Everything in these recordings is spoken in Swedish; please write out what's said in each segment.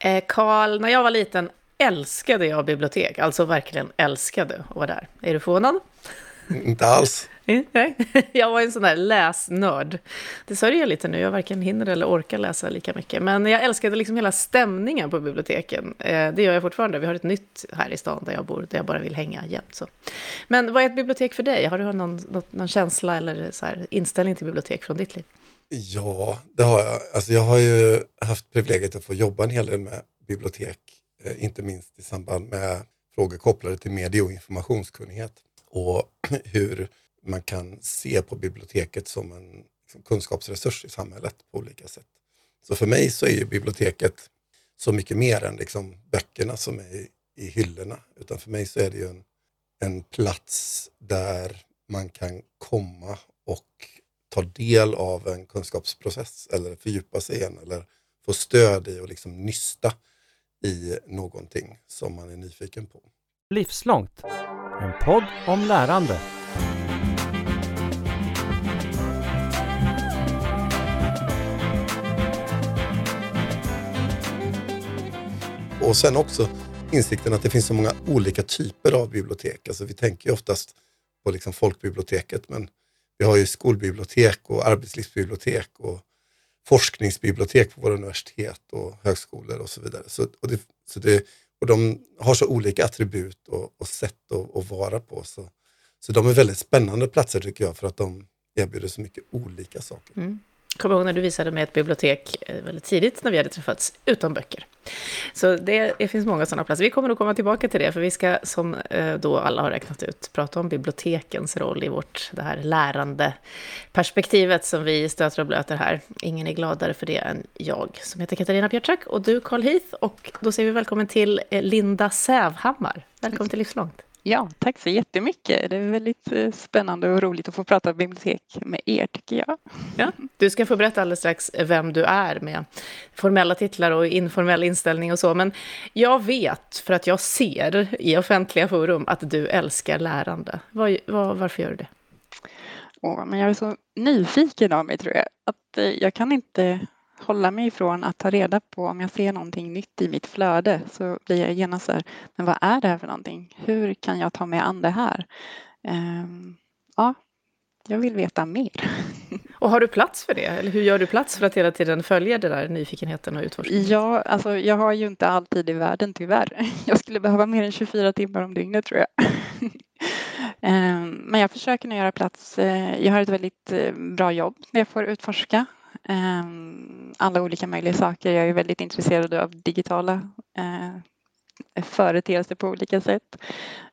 Eh, Karl, när jag var liten älskade jag bibliotek, alltså verkligen älskade att vara där. Är du förvånad? Inte alls. Nej, jag var en sån där läsnörd. Det sörjer jag lite nu, jag varken hinner eller orkar läsa lika mycket. Men jag älskade liksom hela stämningen på biblioteken. Eh, det gör jag fortfarande. Vi har ett nytt här i stan där jag bor, där jag bara vill hänga jämt. Så. Men vad är ett bibliotek för dig? Har du någon, någon känsla eller så här, inställning till bibliotek från ditt liv? Ja, det har jag. Alltså jag har ju haft privilegiet att få jobba en hel del med bibliotek, eh, inte minst i samband med frågor kopplade till medie och informationskunnighet och hur man kan se på biblioteket som en liksom, kunskapsresurs i samhället på olika sätt. Så för mig så är ju biblioteket så mycket mer än liksom böckerna som är i, i hyllorna, utan för mig så är det ju en, en plats där man kan komma och ta del av en kunskapsprocess eller fördjupa sig i en eller få stöd i och liksom nysta i någonting som man är nyfiken på. Livslångt, en podd om lärande. Och sen också insikten att det finns så många olika typer av bibliotek. Alltså vi tänker ju oftast på liksom folkbiblioteket men vi har ju skolbibliotek och arbetslivsbibliotek och forskningsbibliotek på våra universitet och högskolor och så vidare. Så, och, det, så det, och de har så olika attribut och, och sätt att, att, vara på. Så, så de är väldigt spännande platser tycker jag för att de erbjuder så mycket olika saker. Mm kommer ihåg när du visade mig ett bibliotek eh, väldigt tidigt när vi hade träffats, utan böcker. Så det, det finns många sådana platser. Vi kommer att komma tillbaka till det, för vi ska, som eh, då alla har räknat ut, prata om bibliotekens roll i vårt det här lärande perspektivet som vi stöter och blöter här. Ingen är gladare för det än jag, som heter Katarina Björtsack, och du Carl Heath. Och då säger vi välkommen till eh, Linda Sävhammar. Välkommen till Livslångt. Ja, tack så jättemycket. Det är väldigt eh, spännande och roligt att få prata bibliotek med er tycker jag. Ja, du ska få berätta alldeles strax vem du är med formella titlar och informell inställning och så. Men jag vet, för att jag ser i offentliga forum, att du älskar lärande. Var, var, varför gör du det? Åh, men jag är så nyfiken av mig tror jag. Att eh, jag kan inte hålla mig ifrån att ta reda på om jag ser någonting nytt i mitt flöde så blir jag genast så här, men vad är det här för någonting? Hur kan jag ta mig an det här? Um, ja, jag vill veta mer. Och har du plats för det? Eller hur gör du plats för att hela tiden följa den där nyfikenheten och utforskningen? Ja, alltså jag har ju inte all tid i världen tyvärr. Jag skulle behöva mer än 24 timmar om dygnet tror jag. Ehm, men jag försöker nu göra plats. Eh, jag har ett väldigt eh, bra jobb där jag får utforska alla olika möjliga saker. Jag är väldigt intresserad av digitala eh, företeelser på olika sätt.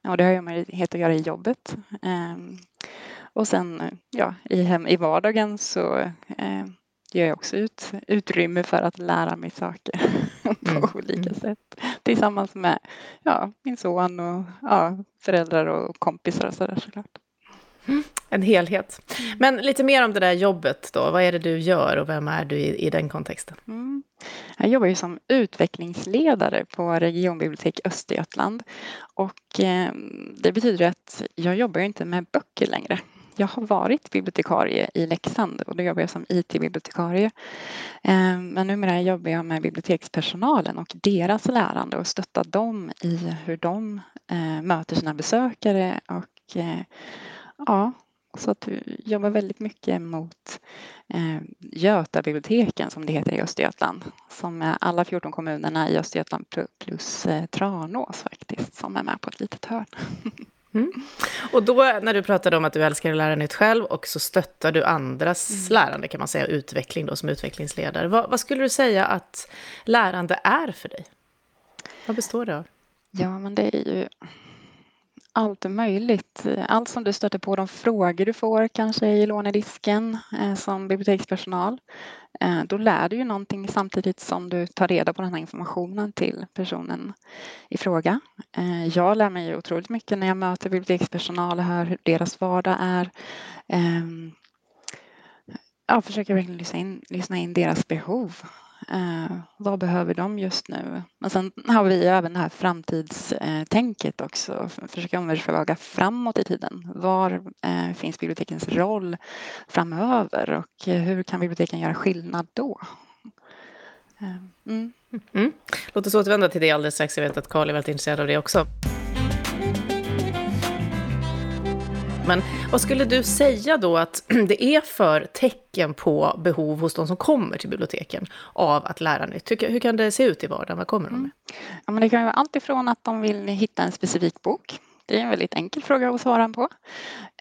Och det har jag möjlighet att göra i jobbet. Ehm, och sen ja, i, hem, i vardagen så eh, ger jag också ut utrymme för att lära mig saker på mm. olika mm. sätt. Tillsammans med ja, min son och ja, föräldrar och kompisar och sådär såklart. En helhet. Men lite mer om det där jobbet då. Vad är det du gör och vem är du i, i den kontexten? Mm. Jag jobbar ju som utvecklingsledare på Regionbibliotek Östergötland. Och eh, det betyder att jag jobbar inte med böcker längre. Jag har varit bibliotekarie i Leksand och då jobbar jag som IT-bibliotekarie. Eh, men numera jobbar jag med bibliotekspersonalen och deras lärande och stöttar dem i hur de eh, möter sina besökare och eh, Ja, så att vi jobbar väldigt mycket mot eh, Götabiblioteken som det heter i Östergötland. Som är alla 14 kommunerna i Östergötland plus eh, Tranås faktiskt som är med på ett litet hörn. Mm. Och då när du pratade om att du älskar att lära nytt själv och så stöttar du andras mm. lärande kan man säga, utveckling då som utvecklingsledare. Vad, vad, skulle du säga att lärande är för dig? Vad består det av? Ja, men det är ju allt möjligt. Allt som du stöter på, de frågor du får kanske i lånedisken eh, som bibliotekspersonal. Eh, då lär du ju någonting samtidigt som du tar reda på den här informationen till personen i fråga. Eh, jag lär mig otroligt mycket när jag möter bibliotekspersonal och hör hur deras vardag är. Ehm, jag försöker verkligen lyssna in, lyssna in deras behov Eh, vad behöver de just nu? Men sen har vi även det här framtidstänket också. Försöka omvärldsförlaga framåt i tiden. Var eh, finns bibliotekens roll framöver och eh, hur kan biblioteken göra skillnad då? Eh, mm. Mm. Låt oss återvända till det alldeles strax. Jag vet att Karl är väldigt intresserad av det också. Men vad skulle du säga då att det är för tecken på behov hos de som kommer till biblioteken av att lära nytt? Hur, hur kan det se ut i vardagen? Vad kommer de med? Mm. Ja, men det kan vara allt ifrån att de vill hitta en specifik bok det är en väldigt enkel fråga att svara på.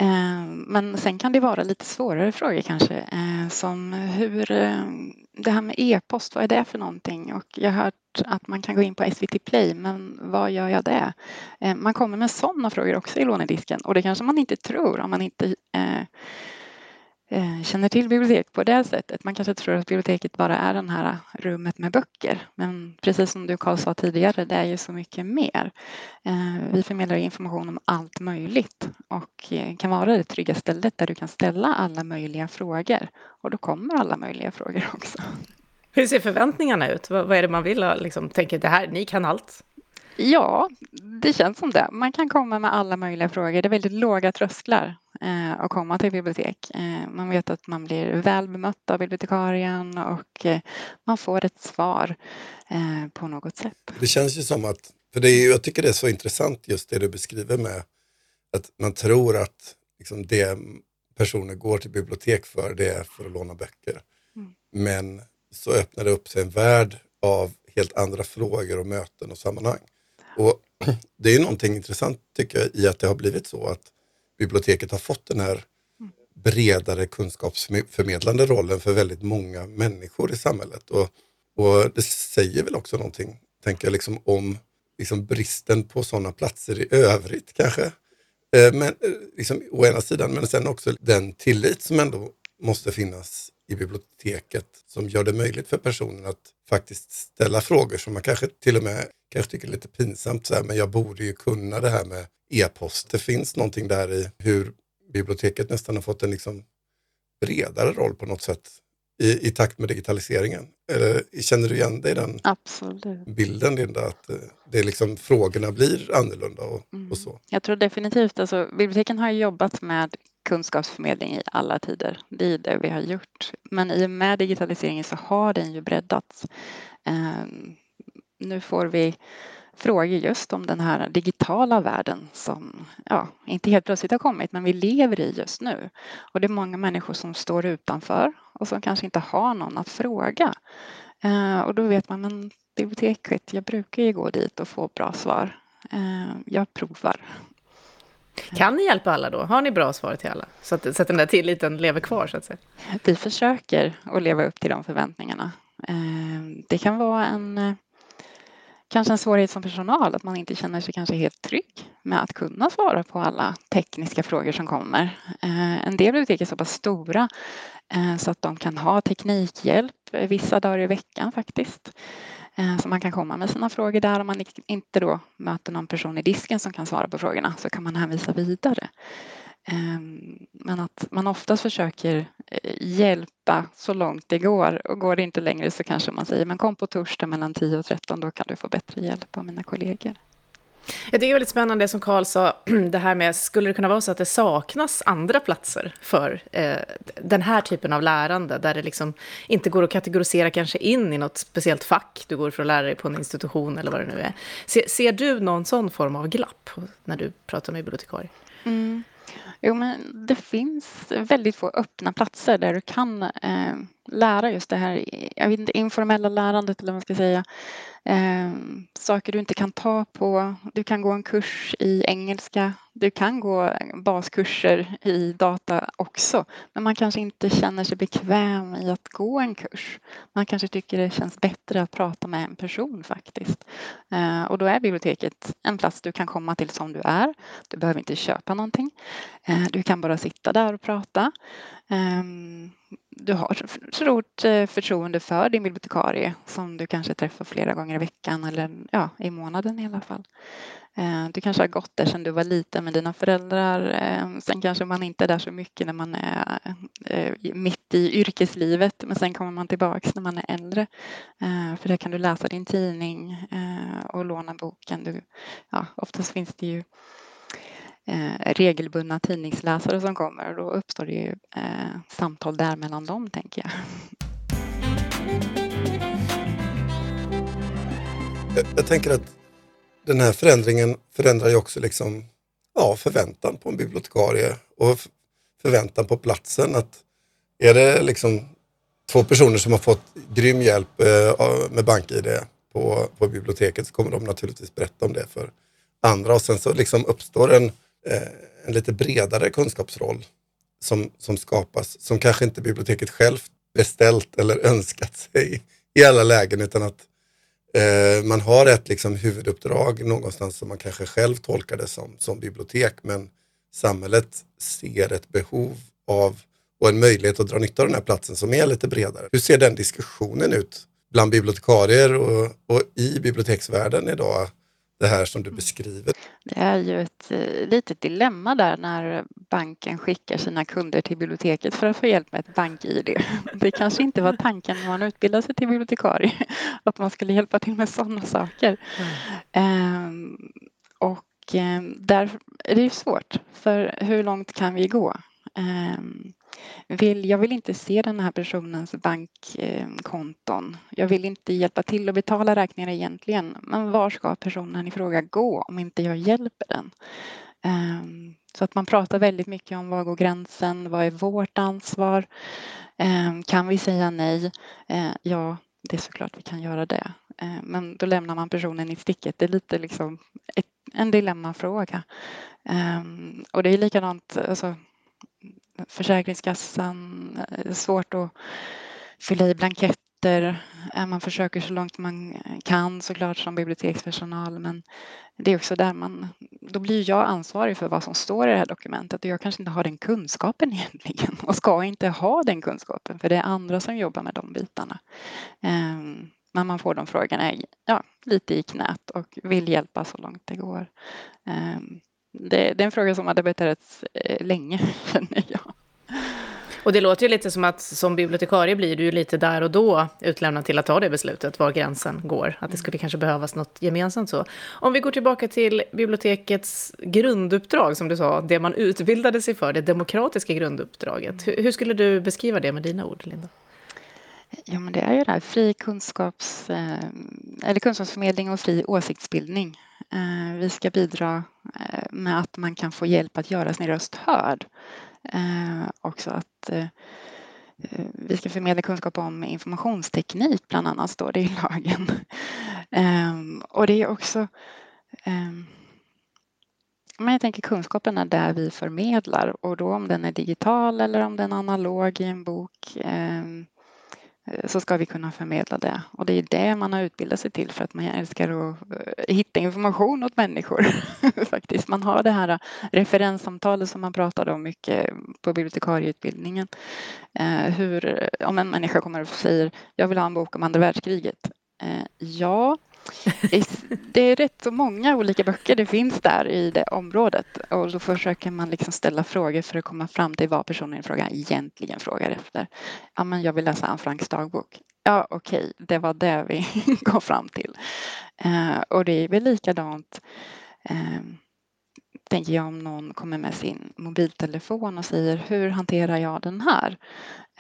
Eh, men sen kan det vara lite svårare frågor kanske eh, som hur eh, det här med e-post, vad är det för någonting? Och jag har hört att man kan gå in på SVT Play, men vad gör jag det? Man kommer med sådana frågor också i lånedisken och det kanske man inte tror om man inte Eh, Eh, känner till bibliotek på det sättet. Man kanske tror att biblioteket bara är det här rummet med böcker. Men precis som du Karl sa tidigare, det är ju så mycket mer. Eh, vi förmedlar information om allt möjligt och eh, kan vara det trygga stället där du kan ställa alla möjliga frågor. Och då kommer alla möjliga frågor också. Hur ser förväntningarna ut? Vad är det man vill? Liksom, tänker det här, ni kan allt? Ja, det känns som det. Man kan komma med alla möjliga frågor. Det är väldigt låga trösklar eh, att komma till bibliotek. Eh, man vet att man blir väl bemött av bibliotekarien och eh, man får ett svar eh, på något sätt. Det känns ju som att, för det är, jag tycker det är så intressant just det du beskriver med att man tror att liksom, det personer går till bibliotek för, det är för att låna böcker. Mm. Men så öppnar det upp sig en värld av helt andra frågor och möten och sammanhang. Och Det är någonting intressant tycker jag i att det har blivit så att biblioteket har fått den här bredare kunskapsförmedlande rollen för väldigt många människor i samhället. Och, och det säger väl också någonting, tänker jag, liksom om liksom bristen på sådana platser i övrigt kanske. Eh, men, eh, liksom, å ena sidan, men sen också den tillit som ändå måste finnas i biblioteket som gör det möjligt för personen att faktiskt ställa frågor som man kanske till och med kanske tycker är lite pinsamt, så här, men jag borde ju kunna det här med e-post. Det finns någonting där i hur biblioteket nästan har fått en liksom bredare roll på något sätt i, i takt med digitaliseringen. Eller, känner du igen dig i den Absolut. bilden, Linda? Att eh, det liksom, frågorna blir annorlunda och, mm. och så? Jag tror definitivt, alltså, biblioteken har jobbat med kunskapsförmedling i alla tider. Det är det vi har gjort. Men i och med digitaliseringen så har den ju breddats. Ehm, nu får vi frågor just om den här digitala världen som ja, inte helt plötsligt har kommit men vi lever i just nu. Och det är många människor som står utanför och som kanske inte har någon att fråga. Ehm, och då vet man, men biblioteket, jag brukar ju gå dit och få bra svar. Ehm, jag provar. Kan ni hjälpa alla då? Har ni bra svar till alla? Så att, så att den där tilliten lever kvar så att säga. Vi försöker att leva upp till de förväntningarna. Eh, det kan vara en eh, kanske en svårighet som personal att man inte känner sig kanske helt trygg med att kunna svara på alla tekniska frågor som kommer. Eh, en del bibliotek är så pass stora så att de kan ha teknikhjälp vissa dagar i veckan faktiskt. Eh, så man kan komma med sina frågor där om man inte då möter någon person i disken som kan svara på frågorna så kan man hänvisa vidare. Ehm, men att man oftast försöker eh, hjälpa så långt det går och går det inte längre så kanske man säger men kom på torsdag mellan 10 och 13 då kan du få bättre hjälp av mina kollegor. Jag tycker det är väldigt spännande det som Karl sa, det här med, skulle det kunna vara så att det saknas andra platser för eh, den här typen av lärande, där det liksom inte går att kategorisera kanske in i något speciellt fack, du går för att lära dig på en institution eller vad det nu är. Ser, ser du någon sån form av glapp när du pratar med bibliotekarier? Mm. Jo, men det finns väldigt få öppna platser där du kan eh, lära just det här jag vet inte, informella lärandet eller vad man ska säga. Eh, saker du inte kan ta på. Du kan gå en kurs i engelska. Du kan gå baskurser i data också. Men man kanske inte känner sig bekväm i att gå en kurs. Man kanske tycker det känns bättre att prata med en person faktiskt. Eh, och då är biblioteket en plats du kan komma till som du är. Du behöver inte köpa någonting. Eh, du kan bara sitta där och prata. Ehm, du har stort eh, förtroende för din bibliotekarie som du kanske träffar flera gånger i veckan eller ja, i månaden i alla fall. Eh, du kanske har gått där sedan du var liten med dina föräldrar. Eh, sen kanske man inte är där så mycket när man är mitt i yrkeslivet men sen kommer man tillbaks när man är äldre. För där kan du läsa din tidning och låna boken. Du, ja, oftast finns det ju eh, regelbundna tidningsläsare som kommer och då uppstår det ju eh, samtal där mellan dem tänker jag. Jag, jag tänker att den här förändringen förändrar ju också liksom, ja, förväntan på en bibliotekarie och förväntan på platsen. Att är det liksom två personer som har fått grym hjälp eh, med BankID på, på biblioteket så kommer de naturligtvis berätta om det för andra och sen så liksom uppstår en, Eh, en lite bredare kunskapsroll som, som skapas som kanske inte biblioteket självt beställt eller önskat sig i alla lägen utan att eh, man har ett liksom, huvuduppdrag någonstans som man kanske själv tolkar det som, som bibliotek men samhället ser ett behov av och en möjlighet att dra nytta av den här platsen som är lite bredare. Hur ser den diskussionen ut bland bibliotekarier och, och i biblioteksvärlden idag? Det här som du beskriver. Det är ju ett eh, litet dilemma där när banken skickar sina kunder till biblioteket för att få hjälp med ett bank-id. Det kanske inte var tanken när man utbildade sig till bibliotekarie att man skulle hjälpa till med sådana saker. Mm. Um, och um, där är det ju svårt, för hur långt kan vi gå? Vill, jag vill inte se den här personens bankkonton. Jag vill inte hjälpa till att betala räkningar egentligen. Men var ska personen i fråga gå om inte jag hjälper den? Ehm, så att man pratar väldigt mycket om var går gränsen? Vad är vårt ansvar? Ehm, kan vi säga nej? Eh, ja, det är såklart vi kan göra det. Eh, men då lämnar man personen i sticket. Det är lite liksom ett, en dilemmafråga. Ehm, och det är likadant, alltså, Försäkringskassan, eh, svårt att fylla i blanketter. Eh, man försöker så långt man kan såklart som bibliotekspersonal men det är också där man, då blir jag ansvarig för vad som står i det här dokumentet och jag kanske inte har den kunskapen egentligen och ska inte ha den kunskapen för det är andra som jobbar med de bitarna. Ehm, men man får de frågorna ja, lite i knät och vill hjälpa så långt det går. Ehm, det, det är en fråga som har debatterats eh, länge, känner jag. Och det låter ju lite som att som bibliotekarie blir du ju lite där och då utlämnad till att ta det beslutet, var gränsen går. Att det skulle kanske behövas något gemensamt så. Om vi går tillbaka till bibliotekets grunduppdrag, som du sa, det man utbildade sig för, det demokratiska grunduppdraget. Hur, hur skulle du beskriva det med dina ord, Linda? Ja, men det är ju det här fri kunskaps, eh, eller kunskapsförmedling och fri åsiktsbildning. Eh, vi ska bidra eh, med att man kan få hjälp att göra sin röst hörd. Också att vi ska förmedla kunskap om informationsteknik bland annat står det i lagen. Ehm, och det är också ehm, men jag tänker kunskapen är där vi förmedlar och då om den är digital eller om den är analog i en bok Eh, Eh, så ska vi kunna förmedla det. Och det är det man har utbildat sig till för att man älskar att eh, hitta information åt människor. Faktiskt. Man har det här eh, referenssamtalet som man pratade om mycket på bibliotekarieutbildningen. Hur, om en människa kommer och säger jag vill ha en bok om andra världskriget. Ja, det är rätt så många olika böcker det finns där i det området och då försöker man liksom ställa frågor för att komma fram till vad personen i fråga egentligen frågar efter. Ja, men jag vill läsa Anne Franks dagbok. Ja, okej, okay, det var det vi kom fram till. Eh, och det är väl likadant eh, tänker jag om någon kommer med sin mobiltelefon och säger hur hanterar jag den här?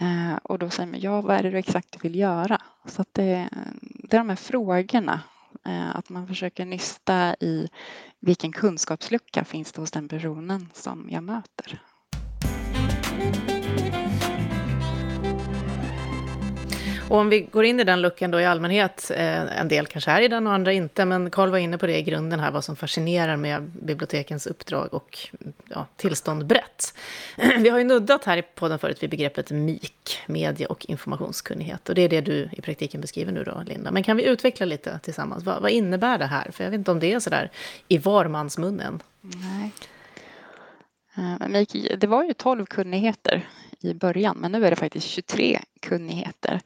Eh, och då säger man ja, vad är det du exakt vill göra? Så att det, det är de här frågorna Eh, att man försöker nysta i vilken kunskapslucka finns det hos den personen som jag möter. Och om vi går in i den luckan då i allmänhet, eh, en del kanske är i den och andra inte, men Karl var inne på det i grunden här, vad som fascinerar med bibliotekens uppdrag och ja, tillstånd brett. Vi har ju nuddat här i podden förut vid begreppet MIK, medie och informationskunnighet, och det är det du i praktiken beskriver nu då, Linda. Men kan vi utveckla lite tillsammans? Vad, vad innebär det här? För jag vet inte om det är sådär i varmansmunnen. Nej. Eh, det var ju tolv kunnigheter i början, men nu är det faktiskt 23 kunnigheter.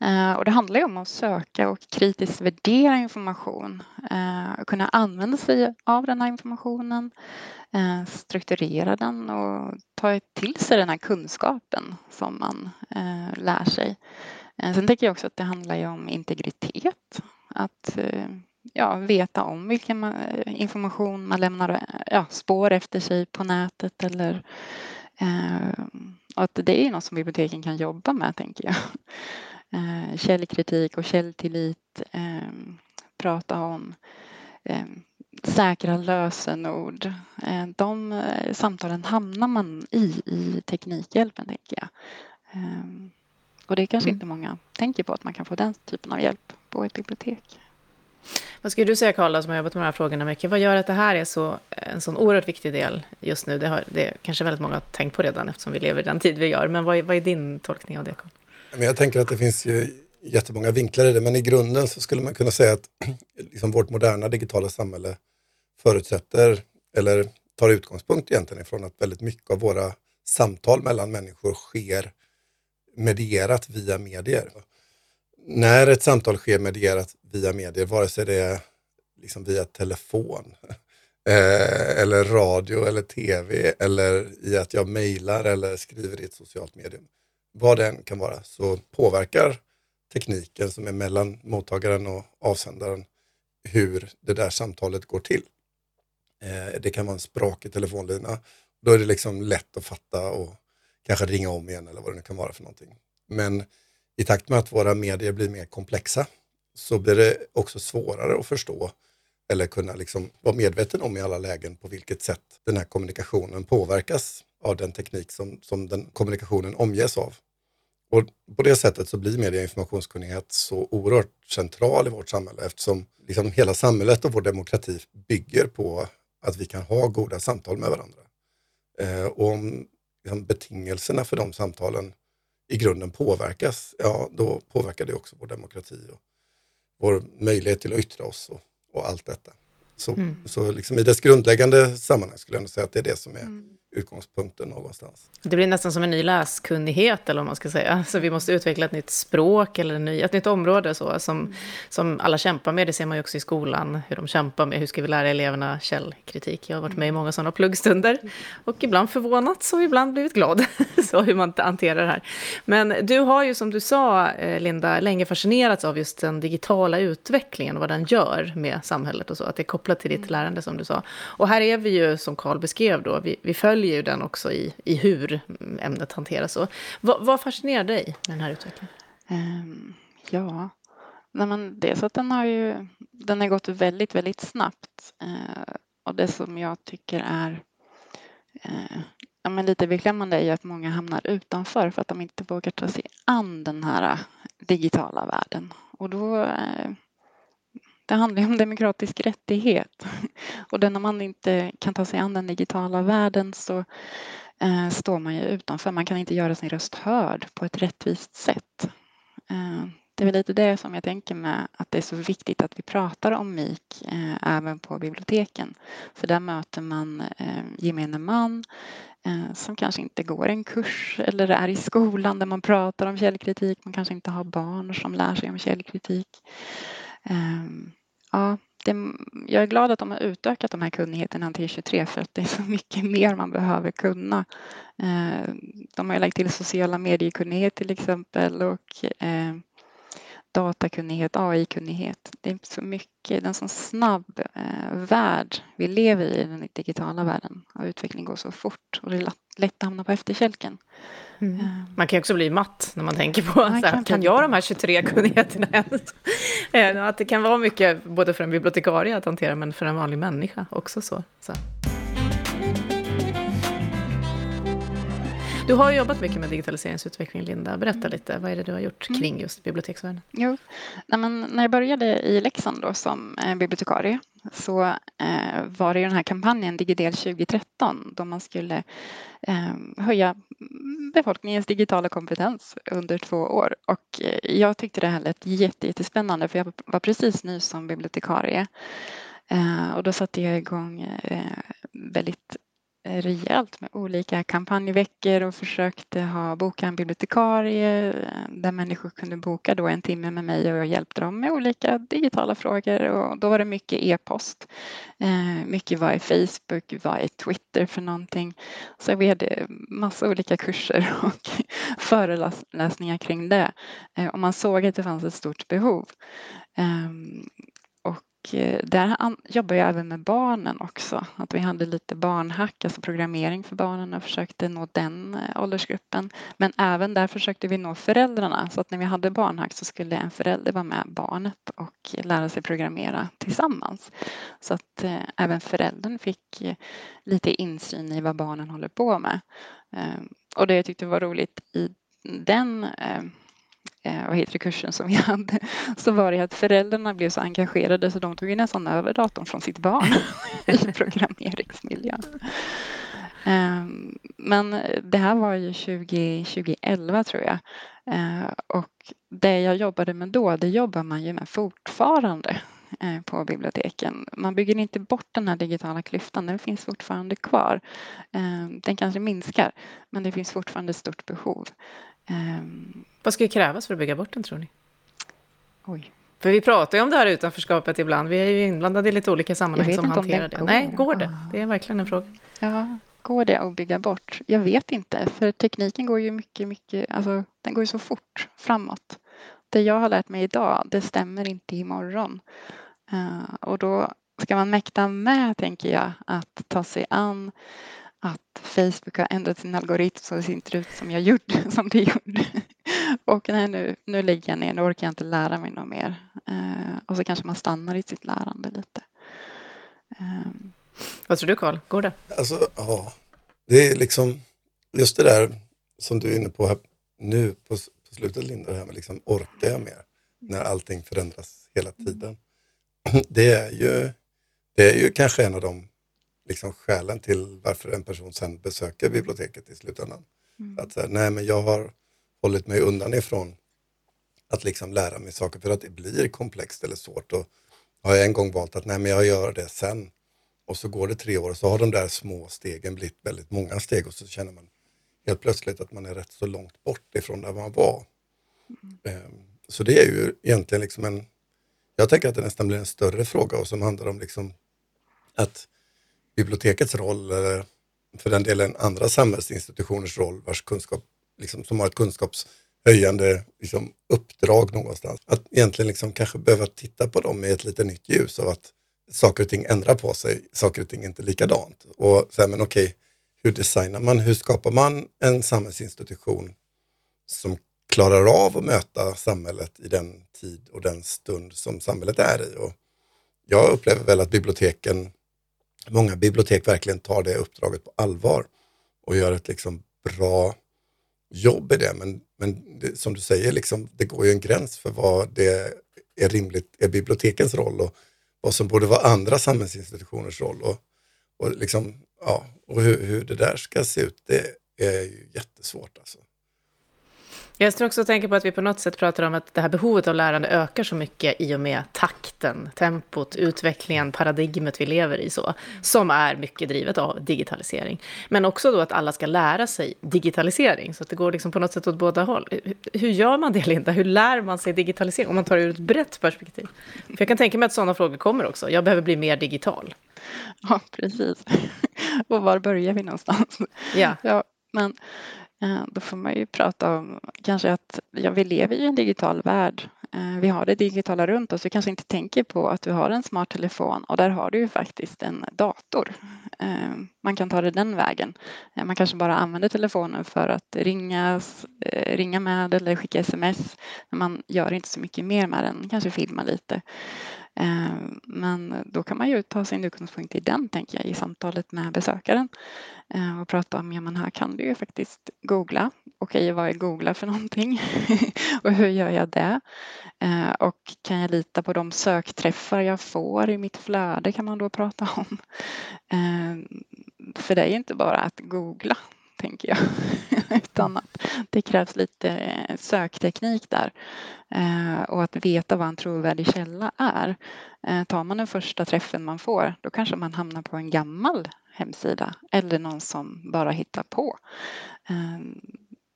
Eh, och det handlar ju om att söka och kritiskt värdera information, eh, kunna använda sig av den här informationen, eh, strukturera den och ta till sig den här kunskapen som man eh, lär sig. Eh, sen tänker jag också att det handlar ju om integritet, att eh, ja, veta om vilken information man lämnar ja, spår efter sig på nätet eller och att det är något som biblioteken kan jobba med, tänker jag. Eh, källkritik och källtillit, eh, prata om eh, säkra lösenord. Eh, de eh, samtalen hamnar man i i Teknikhjälpen, tänker jag. Ehm, och det är kanske mm. inte många tänker på att man kan få den typen av hjälp på ett bibliotek. Vad skulle du säga, Karla, som har jobbat med de här frågorna mycket, vad gör att det här är så, en sån oerhört viktig del just nu? Det, har, det kanske väldigt många har tänkt på redan eftersom vi lever i den tid vi gör, men vad, vad är din tolkning av det? Jag tänker att det finns ju jättemånga vinklar i det, men i grunden så skulle man kunna säga att liksom vårt moderna digitala samhälle förutsätter, eller tar utgångspunkt egentligen ifrån att väldigt mycket av våra samtal mellan människor sker medierat via medier. När ett samtal sker medierat via medier, vare sig det är liksom via telefon eh, eller radio eller tv eller i att jag mejlar eller skriver i ett socialt medium. Vad det än kan vara så påverkar tekniken som är mellan mottagaren och avsändaren hur det där samtalet går till. Eh, det kan vara en språkig telefonlina. Då är det liksom lätt att fatta och kanske ringa om igen eller vad det nu kan vara för någonting. Men i takt med att våra medier blir mer komplexa så blir det också svårare att förstå eller kunna liksom vara medveten om i alla lägen på vilket sätt den här kommunikationen påverkas av den teknik som, som den kommunikationen omges av. Och på det sättet så blir media och informationskunnighet så oerhört central i vårt samhälle eftersom liksom hela samhället och vår demokrati bygger på att vi kan ha goda samtal med varandra. Eh, och om liksom, betingelserna för de samtalen i grunden påverkas, ja då påverkar det också vår demokrati och vår möjlighet till att yttra oss och, och allt detta. Så, mm. så liksom i dess grundläggande sammanhang skulle jag säga att det är det som är mm utgångspunkten någonstans. Det blir nästan som en ny läskunnighet, eller vad man ska säga. Så vi måste utveckla ett nytt språk eller ny, ett nytt område så, som, som alla kämpar med. Det ser man ju också i skolan, hur de kämpar med hur ska vi lära eleverna källkritik. Jag har varit med i många sådana pluggstunder och ibland förvånats och ibland blivit glad, så hur man hanterar det här. Men du har ju, som du sa, eh, Linda, länge fascinerats av just den digitala utvecklingen och vad den gör med samhället och så, att det är kopplat till ditt lärande, som du sa. Och här är vi ju, som Karl beskrev då, vi, vi följer följer ju den också i, i hur ämnet hanteras. Så, vad, vad fascinerar dig med den här utvecklingen? Um, ja, Nej, men dels att den har ju den har gått väldigt, väldigt snabbt. Eh, och det som jag tycker är eh, ja, men lite beklämmande är ju att många hamnar utanför för att de inte vågar ta sig an den här digitala världen. Och då eh, det handlar ju om demokratisk rättighet. Och när man inte kan ta sig an den digitala världen så eh, står man ju utanför. Man kan inte göra sin röst hörd på ett rättvist sätt. Eh, det är väl lite det som jag tänker med att det är så viktigt att vi pratar om MIK eh, även på biblioteken. För där möter man eh, gemene man eh, som kanske inte går en kurs eller är i skolan där man pratar om källkritik. Man kanske inte har barn som lär sig om källkritik. Ehm, ja, det, jag är glad att de har utökat de här kunnigheterna till e 23 för att det är så mycket mer man behöver kunna. Ehm, de har lagt till sociala mediekunnighet till exempel och ehm, datakunnighet, AI-kunnighet. Det är så mycket, det är en så snabb eh, värld vi lever i, den digitala världen. Och utvecklingen går så fort och det är lätt att hamna på efterkälken. Mm. Eh. Man kan ju också bli matt när man tänker på, så kan, kan jag de här 23 kunnigheterna ens? Eh, att det kan vara mycket, både för en bibliotekarie att hantera, men för en vanlig människa också så. så. Du har jobbat mycket med digitaliseringsutveckling, Linda. Berätta mm. lite, vad är det du har gjort mm. kring just biblioteksvärlden? Jo, Nej, när jag började i Leksand då som eh, bibliotekarie så eh, var det den här kampanjen Digidel 2013 då man skulle eh, höja befolkningens digitala kompetens under två år. Och eh, jag tyckte det här lät jättespännande för jag var precis ny som bibliotekarie. Eh, och då satte jag igång eh, väldigt Eh, rejält med olika kampanjveckor och försökte ha boka en bibliotekarie eh, där människor kunde boka då en timme med mig och jag hjälpte dem med olika digitala frågor och då var det mycket e-post. Eh, mycket var i Facebook, vad är Twitter för någonting? Så vi hade massa olika kurser och föreläsningar kring det eh, och man såg att det fanns ett stort behov. Ehm, Eh, där jobbar jag även med barnen också. Att vi hade lite barnhack, alltså programmering för barnen och försökte nå den eh, åldersgruppen. Men även där försökte vi nå föräldrarna så att när vi hade barnhack så skulle en förälder vara med barnet och lära sig programmera tillsammans. Så att eh, även föräldern fick lite insyn i vad barnen håller på med. Ehm, och det jag tyckte var roligt i den eh, vad heter det, kursen som vi hade så var det att föräldrarna blev så engagerade så de tog ju nästan över datorn från sitt barn i programmeringsmiljön. Ehm, men det här var ju 20, 2011 tror jag. Eh, och det jag jobbade med då, det jobbar man ju med fortfarande på biblioteken. Man bygger inte bort den här digitala klyftan, den finns fortfarande kvar. Uh, den kanske minskar, men det finns fortfarande ett stort behov. Um, Vad ska krävas för att bygga bort den tror ni? Oj. För vi pratar ju om det här utanförskapet ibland. Vi är ju inblandade i lite olika sammanhang som hanterar det. det. Nej, går det? Det är verkligen en fråga. Ja, går det att bygga bort? Jag vet inte, för tekniken går ju mycket, mycket, alltså den går ju så fort framåt. Det jag har lärt mig idag, det stämmer inte imorgon. Uh, och då ska man mäkta med, tänker jag, att ta sig an att Facebook har ändrat sin algoritm så det ser inte ut som jag gjorde, som det gjorde. Och nej, nu, nu lägger jag ner, nu orkar jag inte lära mig något mer. Uh, och så kanske man stannar i sitt lärande lite. Um. Vad tror du Karl, går det? Alltså, ja, det är liksom just det där som du är inne på här nu på, på slutet Linda, det här med liksom orkar jag mer när allting förändras hela tiden. Det är ju, det är ju kanske en av de liksom skälen till varför en person sen besöker biblioteket i slutändan. Mm. Att säga, nej men jag har hållit mig undan ifrån att liksom lära mig saker för att det blir komplext eller svårt. Och har jag en gång valt att nej men jag gör det sen och så går det tre år och så har de där små stegen blivit väldigt många steg och så känner man helt plötsligt att man är rätt så långt bort ifrån där man var. Mm. Så det är ju egentligen liksom en, jag tänker att det nästan blir en större fråga och som handlar om liksom att bibliotekets roll eller för den delen andra samhällsinstitutioners roll vars kunskap, liksom, som har ett kunskapshöjande liksom, uppdrag någonstans. Att egentligen liksom kanske behöva titta på dem i ett lite nytt ljus av att saker och ting ändrar på sig, saker och ting är inte likadant. Och säga, men okej, hur designar man, hur skapar man en samhällsinstitution som klarar av att möta samhället i den tid och den stund som samhället är i. Och jag upplever väl att biblioteken många bibliotek verkligen tar det uppdraget på allvar och gör ett liksom bra jobb i det. Men, men det, som du säger, liksom, det går ju en gräns för vad det är rimligt är bibliotekens roll och vad som borde vara andra samhällsinstitutioners roll. Och, och, liksom, ja, och hur, hur det där ska se ut, det är ju jättesvårt. Alltså. Jag står också tänker på att vi på något sätt pratar om att det här behovet av lärande ökar så mycket i och med takten, tempot, utvecklingen, paradigmet vi lever i så, som är mycket drivet av digitalisering. Men också då att alla ska lära sig digitalisering, så att det går liksom på något sätt åt båda håll. Hur gör man det, Linda? Hur lär man sig digitalisering? Om man tar det ur ett brett perspektiv. För jag kan tänka mig att sådana frågor kommer också. Jag behöver bli mer digital. Ja, precis. Och var börjar vi någonstans? Ja. ja men Eh, då får man ju prata om kanske att ja, vi lever i en digital värld. Eh, vi har det digitala runt oss. Vi kanske inte tänker på att vi har en smart telefon och där har du ju faktiskt en dator. Eh, man kan ta det den vägen. Man kanske bara använder telefonen för att ringa, ringa med eller skicka sms. Men man gör inte så mycket mer med den, kanske filma lite. Eh, men då kan man ju ta sin utgångspunkt i den, tänker jag, i samtalet med besökaren eh, och prata om, ja men här kan du ju faktiskt googla. Okej, vad är googla för någonting? och hur gör jag det? Eh, och kan jag lita på de sökträffar jag får i mitt flöde kan man då prata om. För det är ju inte bara att googla tänker jag. Utan att det krävs lite sökteknik där. och att veta vad en trovärdig källa är. tar man den första träffen man får, då kanske man hamnar på en gammal hemsida eller någon som bara hittar på.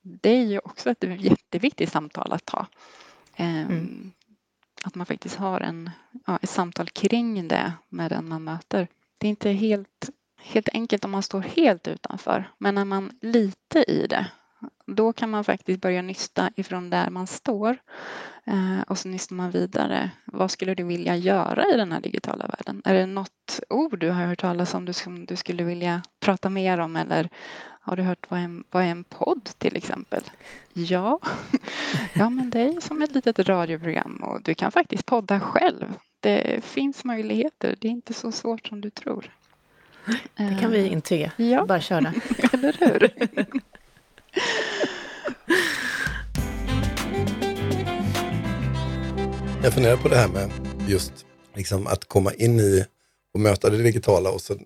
Det är ju också ett jätteviktigt samtal att. Ehm, mm. Att man faktiskt har en, ja, ett samtal kring det med den man möter. Det är inte helt, helt enkelt om man står helt utanför, men är man lite i det Då kan man faktiskt börja nysta ifrån där man står eh, och så nystar man vidare. Vad skulle du vilja göra i den här digitala världen? Är det något ord du har hört talas om som du skulle vilja prata mer om eller har du hört vad en, vad är en podd till exempel? Ja, ja men det är som ett litet radioprogram och du kan faktiskt podda själv. Det finns möjligheter. Det är inte så svårt som du tror. Det kan vi intyga. Ja. Bara köra. Eller hur? Jag funderar på det här med just liksom att komma in i och möta det digitala. Och så, eh,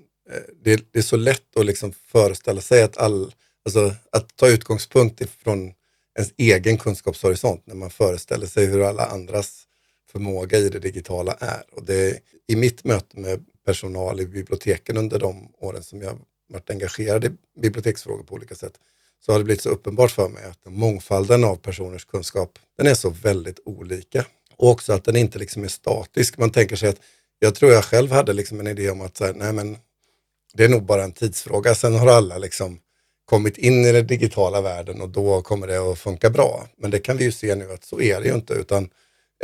det, det är så lätt att liksom föreställa sig att all, alltså att ta utgångspunkt ifrån ens egen kunskapshorisont när man föreställer sig hur alla andras förmåga i det digitala är. Och det, I mitt möte med personal i biblioteken under de åren som jag varit engagerad i biblioteksfrågor på olika sätt så har det blivit så uppenbart för mig att mångfalden av personers kunskap den är så väldigt olika. Och också att den inte liksom är statisk. Man tänker sig att, jag tror jag själv hade liksom en idé om att så här, nej men, det är nog bara en tidsfråga. Sen har alla liksom kommit in i den digitala världen och då kommer det att funka bra. Men det kan vi ju se nu att så är det ju inte, utan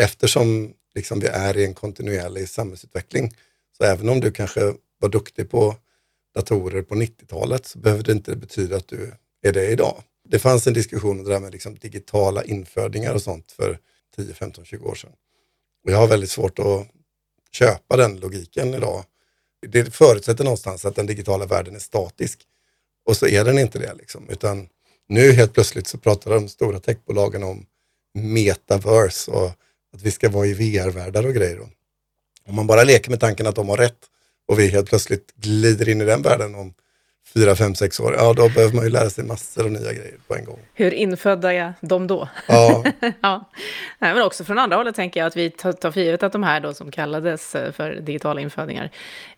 eftersom liksom vi är i en kontinuerlig samhällsutveckling, så även om du kanske var duktig på datorer på 90-talet så behöver det inte betyda att du är det idag. Det fanns en diskussion om det där med liksom digitala infödingar och sånt för 10, 15, 20 år sedan. Och jag har väldigt svårt att köpa den logiken idag. Det förutsätter någonstans att den digitala världen är statisk. Och så är den inte det. Liksom. Utan nu helt plötsligt så pratar de stora techbolagen om metaverse och att vi ska vara i VR-världar och grejer. Om man bara leker med tanken att de har rätt och vi helt plötsligt glider in i den världen om fyra, fem, sex år, ja då behöver man ju lära sig massor av nya grejer på en gång. Hur infödda är de då? Ja, ja. Nej, men också från andra hållet tänker jag att vi tar, för givet att de här då som kallades eh, för digitala infödingar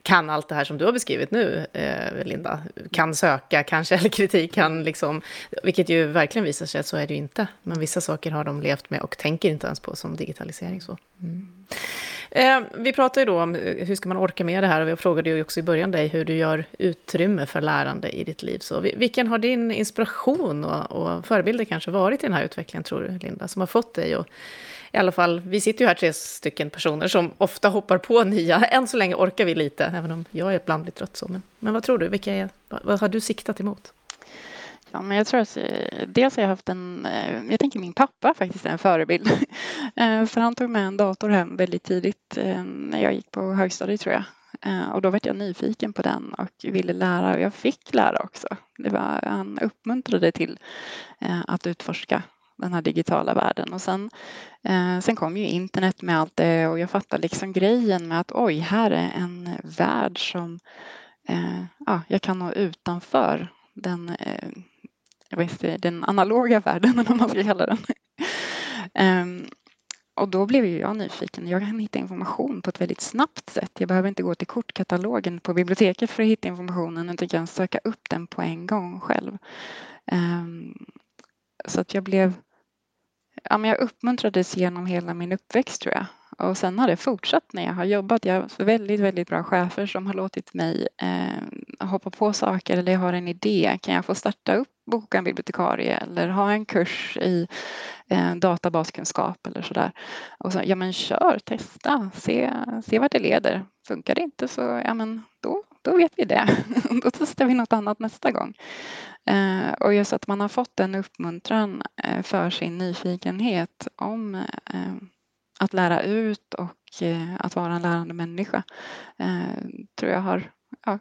kan allt det här som du har beskrivit nu, eh, Linda. Kan söka, kan källkritik, kan liksom, vilket ju verkligen visar sig att så är det ju inte. Men vissa saker har de levt med och tänker inte ens på som digitalisering. Så. Mm. Eh, vi pratade ju då om eh, hur ska man orka med det här och jag frågade ju också i början dig hur du gör utrymme för lärande i ditt liv. Så vilken har din inspiration och, och förebilder kanske varit i den här utvecklingen tror du, Linda, som har fått dig att i alla fall, vi sitter ju här tre stycken personer som ofta hoppar på nya. Än så länge orkar vi lite, även om jag är ibland blir trött så. Men, men vad tror du, vilka är, vad har du siktat emot? Ja, men jag tror att eh, dels har jag haft en, eh, jag tänker min pappa faktiskt är en förebild. Eh, för han tog med en dator hem väldigt tidigt när jag gick på högstadiet tror jag. Och då var jag nyfiken på den och ville lära och jag fick lära också. Det var, han uppmuntrade till att utforska den här digitala världen. Och sen, sen kom ju internet med allt det och jag fattade liksom grejen med att oj, här är en värld som ja, jag kan nå utanför den jag vet inte, den analoga världen eller vad man ska kalla den. um, och då blev ju jag nyfiken. Jag kan hitta information på ett väldigt snabbt sätt. Jag behöver inte gå till kortkatalogen på biblioteket för att hitta informationen utan jag kan söka upp den på en gång själv. Um, så att jag blev ja, men jag uppmuntrades genom hela min uppväxt tror jag. Och sen har det fortsatt när jag har jobbat. Jag har väldigt, väldigt bra chefer som har låtit mig eh, hoppa på saker eller jag har en idé. Kan jag få starta upp, boka en bibliotekarie eller ha en kurs i eh, databaskunskap eller sådär. Och så, ja men kör, testa, se, se vart det leder. Funkar det inte så, ja men då, då vet vi det. då testar vi något annat nästa gång. Eh, och just att man har fått en uppmuntran eh, för sin nyfikenhet om eh, att lära ut och eh, att vara en lärande människa eh, tror jag har ja,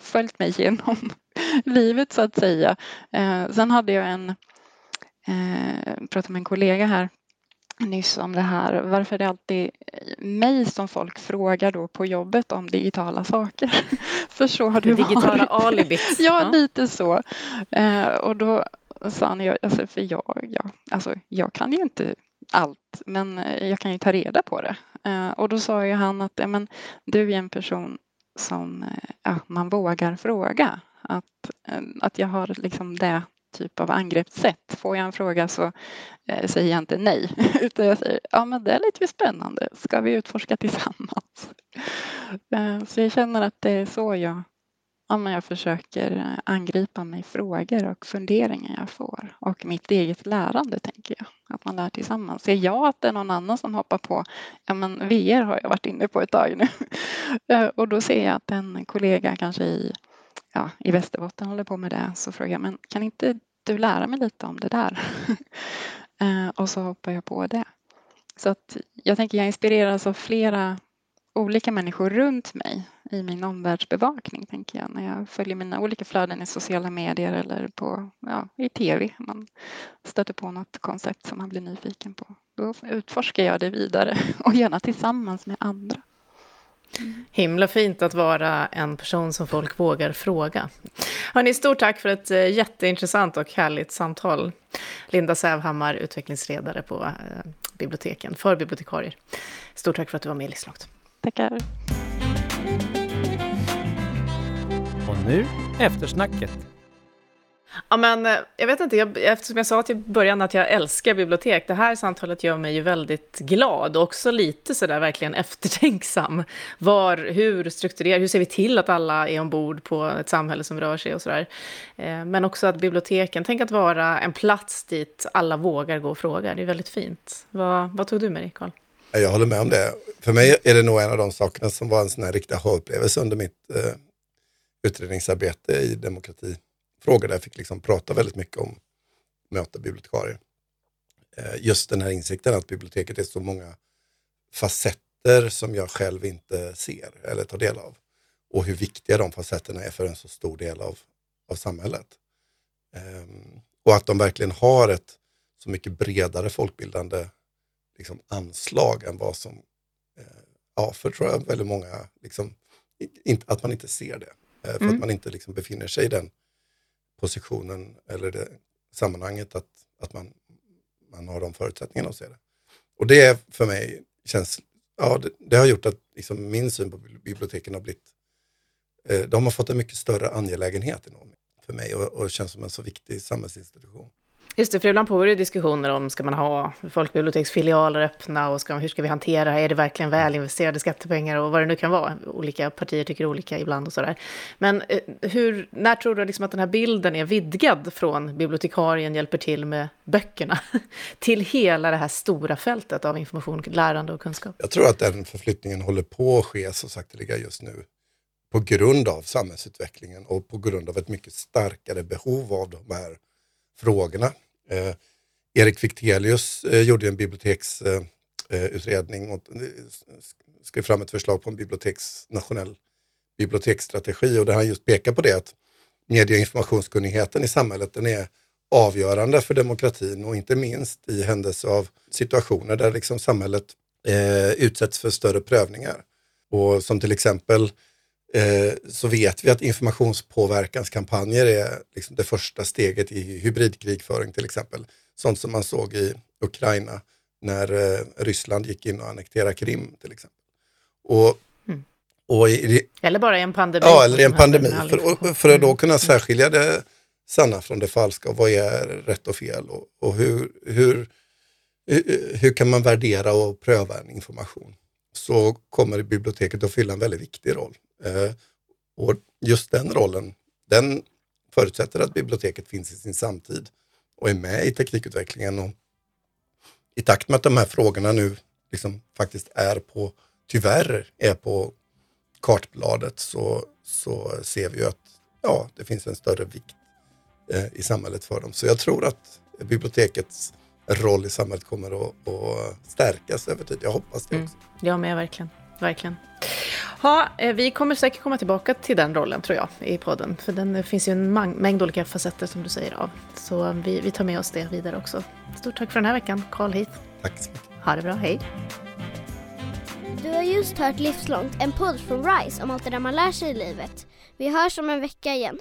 följt mig genom livet så att säga. Eh, sen hade jag en, pratade med en kollega här nyss om det här. Varför är det alltid mig som folk frågar då på jobbet om digitala saker? För så har det, digitala varit. alibit. ja, ja, lite så. och då sa han, alltså, för jag, ja, alltså, jag kan ju inte allt, men eh, jag kan ju ta reda på det. Eh, och då sa ju han att men, du är en person som eh, ja, man vågar fråga. Att, eh, att jag har liksom det typ av angreppssätt. Får jag en fråga så eh, säger jag inte nej, utan jag säger ja men det är lite spännande, ska vi utforska tillsammans? så jag känner att det är så jag ja, men jag försöker eh, angripa mig frågor och funderingar jag får och mitt eget lärande tänker jag. Att man lär tillsammans. Ser jag att det är någon annan som hoppar på, ja men VR har jag varit inne på ett tag nu. Eh, och då ser jag att en kollega kanske i, ja, i Västerbotten håller på med det så frågar jag, men kan inte du lära mig lite om det där? Eh, och så hoppar jag på det. Så att jag tänker jag inspireras av flera olika människor runt mig i min omvärldsbevakning, tänker jag, när jag följer mina olika flöden i sociala medier eller på, ja, i tv. Man stöter på något koncept som man blir nyfiken på. Då utforskar jag det vidare och gärna tillsammans med andra. Mm. Himla fint att vara en person som folk vågar fråga. Hörni, stort tack för ett eh, jätteintressant och härligt samtal. Linda Sävhammar, utvecklingsledare på eh, biblioteken, för bibliotekarier. Stort tack för att du var med i Livslångt. Tackar. Nu eftersnacket. Ja, men eh, jag vet inte, jag, eftersom jag sa till början att jag älskar bibliotek, det här samtalet gör mig ju väldigt glad och också lite sådär verkligen eftertänksam. Var, hur strukturerar, hur ser vi till att alla är ombord på ett samhälle som rör sig och sådär. Eh, men också att biblioteken, tänk att vara en plats dit alla vågar gå och fråga, det är väldigt fint. Vad, vad tog du med dig, Carl? Jag håller med om det. För mig är det nog en av de sakerna som var en sån här riktig aha-upplevelse under mitt eh, utredningsarbete i demokratifrågor där jag fick liksom prata väldigt mycket om möta bibliotekarier. Eh, just den här insikten att biblioteket är så många facetter som jag själv inte ser eller tar del av. Och hur viktiga de facetterna är för en så stor del av, av samhället. Ehm, och att de verkligen har ett så mycket bredare folkbildande liksom, anslag än vad som, eh, ja, för tror jag väldigt många, liksom, in, att man inte ser det. Eh, för mm. att man inte liksom befinner sig i den positionen eller det sammanhanget att, att man, man har de förutsättningarna att se det. Och det för mig känns, ja det, det har gjort att liksom min syn på biblioteken har blivit, eh, de har fått en mycket större angelägenhet för mig och, och känns som en så viktig samhällsinstitution. Just det, för ibland pågår det diskussioner om, ska man ha folkbiblioteksfilialer öppna och ska, hur ska vi hantera, är det verkligen väl investerade skattepengar och vad det nu kan vara. Olika partier tycker olika ibland och sådär. Men eh, hur, när tror du liksom att den här bilden är vidgad från bibliotekarien hjälper till med böckerna till hela det här stora fältet av information, lärande och kunskap? Jag tror att den förflyttningen håller på att ske så sakteliga just nu på grund av samhällsutvecklingen och på grund av ett mycket starkare behov av de här frågorna. Eh, Erik Fichtelius eh, gjorde en biblioteksutredning eh, eh och eh, skrev fram ett förslag på en biblioteks, nationell biblioteksstrategi och där han just pekar på det att medie och informationskunnigheten i samhället den är avgörande för demokratin och inte minst i händelse av situationer där liksom samhället eh, utsätts för större prövningar. Och som till exempel Eh, så vet vi att informationspåverkanskampanjer är liksom det första steget i hybridkrigföring till exempel. Sånt som man såg i Ukraina när eh, Ryssland gick in och annekterade Krim till exempel. Och, mm. och i, eller bara i en pandemi. Ja, eller i en pandemi. För, för att då kunna särskilja det sanna från det falska och vad är rätt och fel och, och hur, hur, hur kan man värdera och pröva en information så kommer biblioteket att fylla en väldigt viktig roll. Eh, och just den rollen, den förutsätter att biblioteket finns i sin samtid och är med i teknikutvecklingen. Och I takt med att de här frågorna nu liksom faktiskt är på, tyvärr är på kartbladet så, så ser vi ju att ja, det finns en större vikt eh, i samhället för dem. Så jag tror att bibliotekets roll i samhället kommer att, att stärkas över tid. Jag hoppas det mm. också. Mm, jag med, verkligen. Verkligen. Ha, eh, vi kommer säkert komma tillbaka till den rollen tror jag i podden. För den finns ju en mängd olika facetter som du säger av. Så vi, vi tar med oss det vidare också. Stort tack för den här veckan, Carl Heath. Tack så mycket. Ha det bra, hej. Du har just hört Livslångt, en podd från RISE om allt det där man lär sig i livet. Vi hörs om en vecka igen.